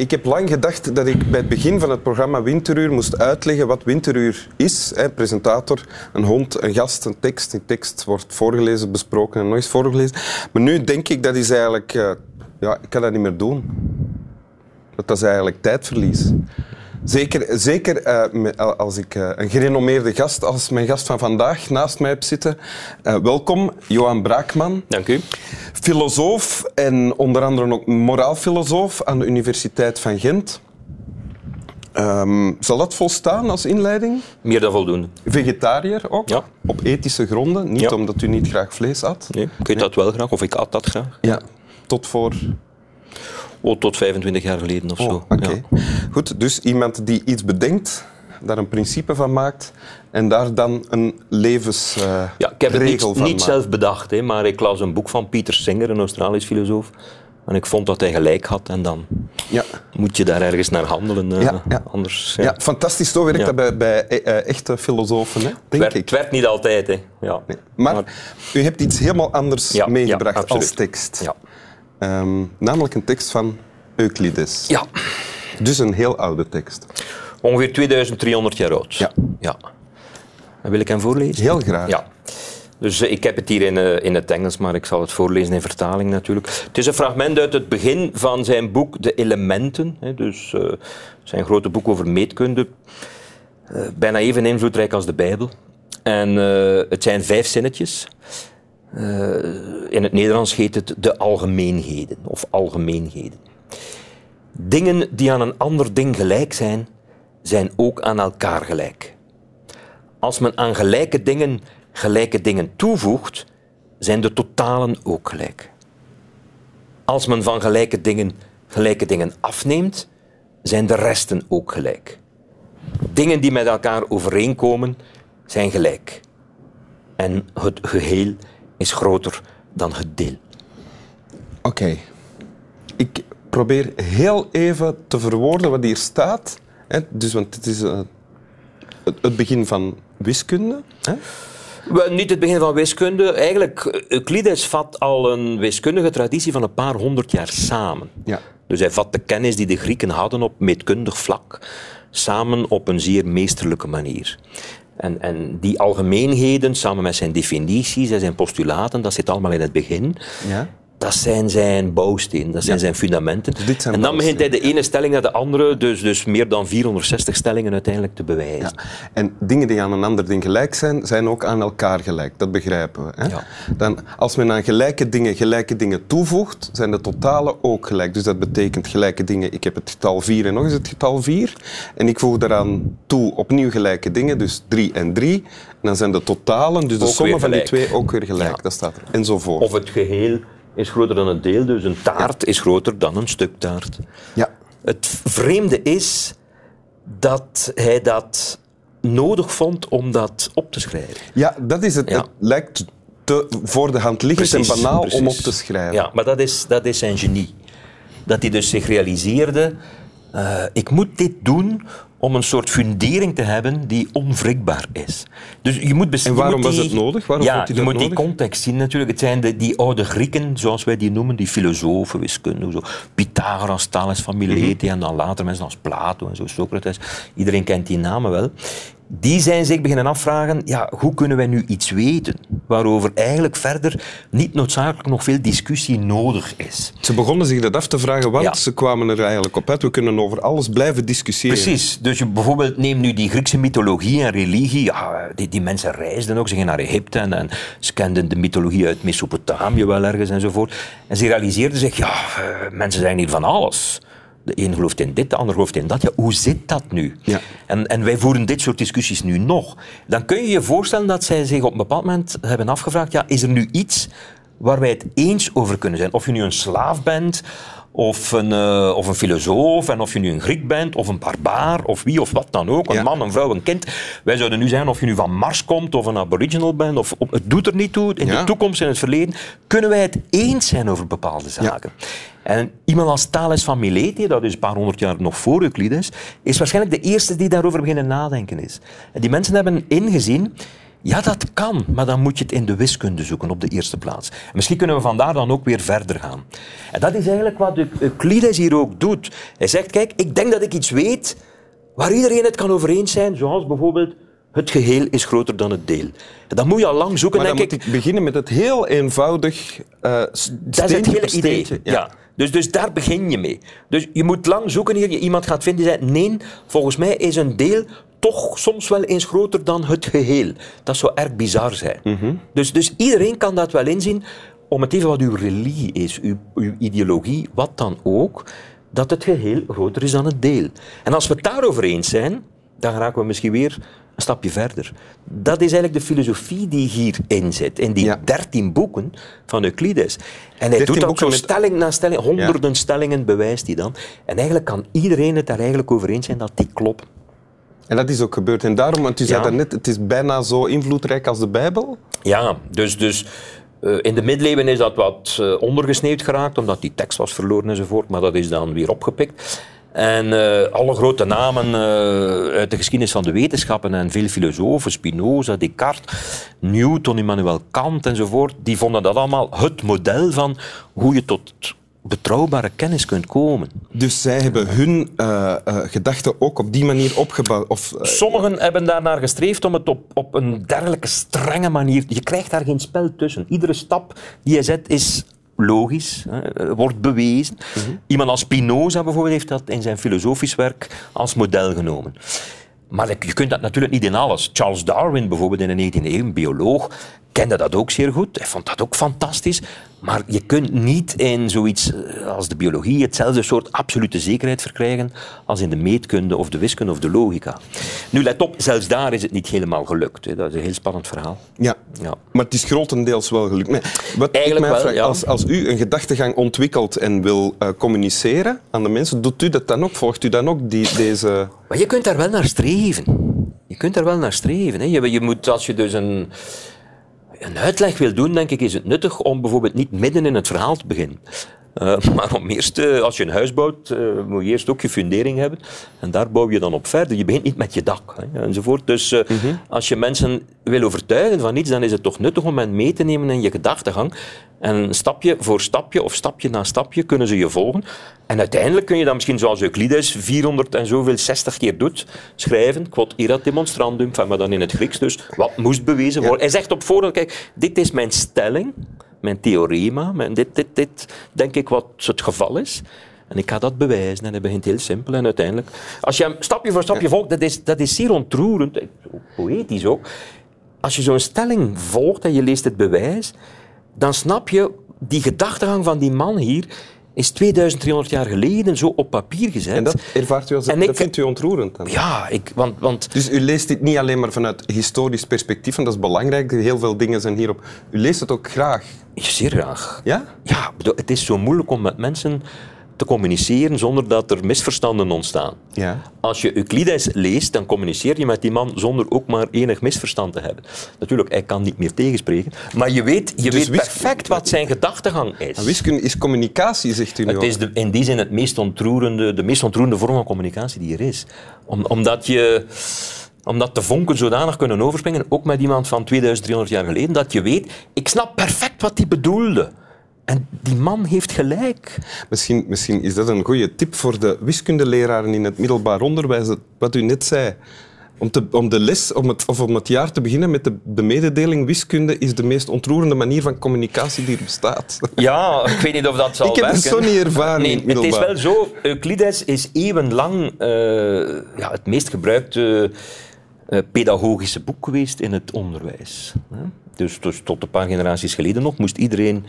Ik heb lang gedacht dat ik bij het begin van het programma Winteruur moest uitleggen wat Winteruur is. Hè. Presentator, een hond, een gast, een tekst. Die tekst wordt voorgelezen, besproken en eens voorgelezen. Maar nu denk ik dat is eigenlijk... eh, ja, ik kan dat niet meer doen. Dat is eigenlijk tijdverlies. Zeker, zeker eh, als ik eh, een gerenommeerde gast als mijn gast van vandaag naast mij heb zitten. Eh, welkom, Johan Braakman. Dank u. Filosoof en onder andere ook moraalfilosoof aan de Universiteit van Gent. Ehm, zal dat volstaan als inleiding? Meer dan voldoende. Vegetariër ook? Ja. Op ethische gronden? Niet Ja. omdat u niet graag vlees at? Nee, ik weet dat wel graag, of ik at dat graag. Ja. Tot voor... Oh, tot 25 jaar geleden of Oh, zo. oké. Ja. Goed, dus iemand die iets bedenkt, daar een principe van maakt en daar dan een levensregel Ja, ik heb het niet, van niet zelf bedacht, hè, maar ik las een boek van Pieter Singer, een Australisch filosoof. En ik vond dat hij gelijk had en dan Ja. moet je daar ergens naar handelen. eh, Ja, ja. Anders, Ja. fantastisch. Zo werkt dat bij, bij eh, eh, echte filosofen, hè? het, denk werd, ik. het werd niet altijd. Hè. Ja. Nee. Maar, u hebt iets helemaal anders meegebracht als tekst. Ja. Ehm, namelijk een tekst van Euclides. ja, Dus een heel oude tekst. ongeveer 2300 jaar oud. Ja. ja. En wil ik hem voorlezen? Heel graag. Ja. Dus eh, ik heb het hier in, eh, in het Engels, maar ik zal het voorlezen in vertaling natuurlijk. Het is een fragment uit het begin van zijn boek De Elementen. Hè, dus eh, zijn grote boek over meetkunde. Bijna even invloedrijk als de Bijbel. En het zijn vijf zinnetjes. Eh, in het Nederlands heet het de algemeenheden of algemeenheden. Dingen die aan een ander ding gelijk zijn, zijn ook aan elkaar gelijk. Als men aan gelijke dingen gelijke dingen toevoegt, zijn de totalen ook gelijk. Als men van gelijke dingen gelijke dingen afneemt, zijn de resten ook gelijk. Dingen die met elkaar overeenkomen, zijn gelijk. En het geheel is groter dan het deel. Oké. Ik probeer heel even te verwoorden wat hier staat. Hè? Dus, want het is eh, het, begin van wiskunde. Hè? Niet het begin van wiskunde. Eigenlijk, eh, Euclides vat al een wiskundige traditie van een paar honderd jaar samen. Ja. Dus hij vat de kennis die de Grieken hadden op meetkundig vlak samen op een zeer meesterlijke manier. En, en die algemeenheden, samen met zijn definities en zijn postulaten, dat zit allemaal in het begin. Ja. Dat zijn zijn bouwstenen, dat zijn zijn fundamenten. Dus dit zijn en dan begint hij de ene stelling naar de andere, dus, dus meer dan 460 stellingen uiteindelijk te bewijzen. Ja. En dingen die aan een ander ding gelijk zijn, zijn ook aan elkaar gelijk. Dat begrijpen we. Hè? Ja. Dan, als men aan gelijke dingen gelijke dingen toevoegt, zijn de totalen ook gelijk. Dus dat betekent gelijke dingen. Ik heb het getal 4 en nog eens het getal 4. En ik voeg daaraan toe opnieuw gelijke dingen, dus 3 en 3. En dan zijn de totalen, dus de sommen van die twee, ook weer gelijk. Ja. Dat staat er. Enzovoort. Of het geheel is groter dan het deel, dus een taart is groter dan een stuk taart. ja. Het vreemde is dat hij dat nodig vond om dat op te schrijven. ja, dat is het. Ja. Het lijkt te voor de hand liggend en Precies, banaal om op te schrijven. Ja, maar dat is, dat is zijn genie. Dat hij dus zich realiseerde, eh, ik moet dit doen om een soort fundering te hebben die onwrikbaar is. Dus je moet En waarom moet was het nodig? Waarom ja, je moet die context zien natuurlijk. Het zijn de, die oude Grieken, zoals wij die noemen, die filosofen, wiskundigen, zo. Pythagoras, Thales van Mhm. en dan later mensen als Plato en zo, Socrates. Iedereen kent die namen wel. Die zijn zich beginnen afvragen, ja, hoe kunnen wij nu iets weten waarover eigenlijk verder niet noodzakelijk nog veel discussie nodig is. Ze begonnen zich dat af te vragen, want Ja. ze kwamen er eigenlijk op uit. We kunnen over alles blijven discussiëren. Precies. Dus je bijvoorbeeld neem nu die Griekse mythologie en religie. Ja, die, die mensen reisden ook. Ze gingen naar Egypte en, en ze kenden de mythologie uit Mesopotamië wel ergens enzovoort. En ze realiseerden zich, ja, eh, mensen zijn hier van alles. De een gelooft in dit, de ander gelooft in dat. Ja, hoe zit dat nu? Ja. En, en wij voeren dit soort discussies nu nog. Dan kun je je voorstellen dat zij zich op een bepaald moment hebben afgevraagd, ja, is er nu iets waar wij het eens over kunnen zijn? Of je nu een slaaf bent, of een, eh, of een filosoof, en of je nu een Griek bent, of een barbaar, of wie of wat dan ook, een Ja. man, een vrouw, een kind. Wij zouden nu zeggen of je nu van Mars komt, of een aboriginal bent, of, of- het doet er niet toe. In Ja. de toekomst, in het verleden, kunnen wij het eens zijn over bepaalde zaken. En iemand als Thales van Miletus, dat is een paar honderd jaar nog voor Euclides, is waarschijnlijk de eerste die daarover beginnen nadenken is. En die mensen hebben ingezien, Ja, dat kan, maar dan moet je het in de wiskunde zoeken op de eerste plaats. misschien kunnen we vandaar dan ook weer verder gaan. En dat is eigenlijk wat Euclides hier ook doet. Hij zegt, kijk, ik denk dat ik iets weet waar iedereen het kan over eens zijn, zoals bijvoorbeeld het geheel is groter dan het deel. En dan moet je al lang zoeken, maar denk ik. ik beginnen met het heel eenvoudig uh, Dat is het hele idee. Ja. Dus, dus daar begin je mee. Dus je moet lang zoeken hier. Je iemand gaat vinden die zegt, nee, volgens mij is een deel toch soms wel eens groter dan het geheel. Dat zou erg bizar zijn. Mhm. dus, dus iedereen kan dat wel inzien, om het even wat uw religie is, uw, uw ideologie, wat dan ook, dat het geheel groter is dan het deel. En als we het daarover eens zijn, dan raken we misschien weer een stapje verder. Dat is eigenlijk de filosofie die hierin zit, in die dertien boeken van Euclides. En hij doet dat zo stelling na stelling, honderden stellingen bewijst hij dan. En eigenlijk kan iedereen het daar eigenlijk over eens zijn dat die kloppen. En dat is ook gebeurd. En daarom, want u zei ja. net, het is bijna zo invloedrijk als de Bijbel. Ja, dus, dus uh, in de middeleeuwen is dat wat uh, ondergesneeuwd geraakt, omdat die tekst was verloren enzovoort. Maar dat is dan weer opgepikt. En uh, alle grote namen uh, uit de geschiedenis van de wetenschappen en veel filosofen, Spinoza, Descartes, Newton, Immanuel Kant enzovoort, die vonden dat allemaal het model van hoe je tot betrouwbare kennis kunt komen. Dus zij hebben hun uh, gedachten ook op die manier opgebouwd? Of, Sommigen hebben daarnaar gestreefd om het op, op een dergelijke strenge manier... Je krijgt daar geen spel tussen. Iedere stap die je zet is logisch, hè, wordt bewezen. Mhm. Iemand als Spinoza bijvoorbeeld heeft dat in zijn filosofisch werk als model genomen. Maar je kunt dat natuurlijk niet in alles. Charles Darwin bijvoorbeeld in de 19e eeuw, een bioloog, kende dat ook zeer goed. Hij vond dat ook fantastisch. Maar je kunt niet in zoiets eh, als de biologie hetzelfde soort absolute zekerheid verkrijgen als in de meetkunde of de wiskunde of de logica. Nu, let op, zelfs daar is het niet helemaal gelukt. Hè. Dat is een heel spannend verhaal. Ja, ja. maar het is grotendeels wel gelukt. wat Eigenlijk ik wel, ja. als, als u een gedachtegang ontwikkelt en wil uh, communiceren aan de mensen, doet u dat dan ook? Volgt u dan ook die, deze... Maar je kunt daar wel naar streven. Je kunt daar wel naar streven. Hè. Je, je moet, als je dus een een uitleg wil doen, denk ik, is het nuttig om bijvoorbeeld niet midden in het verhaal te beginnen. Uh, maar om eerst, uh, als je een huis bouwt, uh, moet je eerst ook je fundering hebben. En daar bouw je dan op verder. Je begint niet met je dak hè, enzovoort. Dus mm -hmm. als je mensen wil overtuigen van iets, dan is het toch nuttig om hen mee te nemen in je gedachtegang. En stapje voor stapje of stapje na stapje kunnen ze je volgen. En uiteindelijk kun je dan misschien, zoals Euclides 400 en zoveel 60 keer doet, schrijven, quod erat demonstrandum, maar dan in het Grieks dus, wat moest bewezen worden. Hij zegt op voorhand, kijk, dit is mijn stelling mijn theorema, mijn dit, dit, dit, denk ik wat het geval is. En ik ga dat bewijzen. En hij begint heel simpel. En uiteindelijk, als je hem stapje voor stapje volgt, dat is, dat is zeer ontroerend, poëtisch ook. Als je zo'n stelling volgt en je leest het bewijs, dan snap je die gedachtegang van die man hier is 2300 jaar geleden zo op papier gezet. En dat ervaart u als en dat vindt u ontroerend? Dan? Ja, ik, want, want... Dus u leest dit niet alleen maar vanuit historisch perspectief, en dat is belangrijk, heel veel dingen zijn hierop. U leest het ook graag? Zeer graag. Ja? Ja, het is zo moeilijk om met mensen te communiceren zonder dat er misverstanden ontstaan. Ja. Als je Euclides leest, dan communiceer je met die man zonder ook maar enig misverstand te hebben. Natuurlijk, hij kan niet meer tegenspreken, maar je weet, je dus weet perfect wat zijn gedachtegang is. wiskunde is communicatie, zegt u nu Het is de, in die zin het meest ontroerende, de meest ontroerende vorm van communicatie die er is. Om, omdat je omdat de vonken zodanig kunnen overspringen, ook met iemand van 2300 jaar geleden, dat je weet, ik snap perfect wat hij bedoelde. En die man heeft gelijk. Misschien, misschien is dat een goede tip voor de wiskundeleraren in het middelbaar onderwijs, wat u net zei. Om, te, om, de les om het, of om het jaar te beginnen met de, de, mededeling wiskunde is de meest ontroerende manier van communicatie die er bestaat. Ja, ik weet niet of dat zal ik werken. Ik heb het zo niet ervaren nee, Het is wel zo, Euclides is eeuwenlang uh, ja, het meest gebruikte uh, pedagogische boek geweest in het onderwijs. Dus, dus tot een paar generaties geleden nog moest iedereen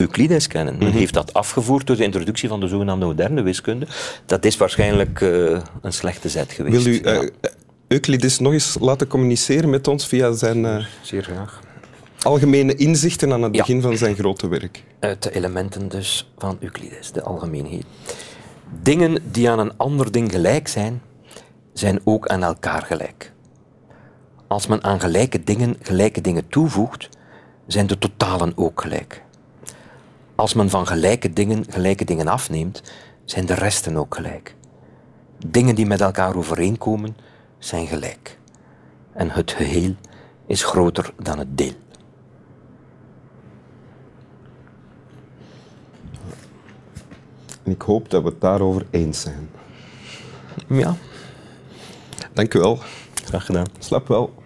Euclides kennen. Men mhm. heeft dat afgevoerd door de introductie van de zogenaamde moderne wiskunde. Dat is waarschijnlijk uh, een slechte zet geweest. Wil u uh, Euclides nog eens laten communiceren met ons via zijn... Uh, Zeer graag. Algemene inzichten aan het begin van zijn grote werk. Uit de elementen dus van Euclides, de algemeenheid. Dingen die aan een ander ding gelijk zijn, zijn ook aan elkaar gelijk. Als men aan gelijke dingen gelijke dingen toevoegt, zijn de totalen ook gelijk. Als men van gelijke dingen gelijke dingen afneemt, zijn de resten ook gelijk. Dingen die met elkaar overeenkomen, zijn gelijk. En het geheel is groter dan het deel. En ik hoop dat we het daarover eens zijn. Ja. Dank u wel. Graag gedaan. Slap wel.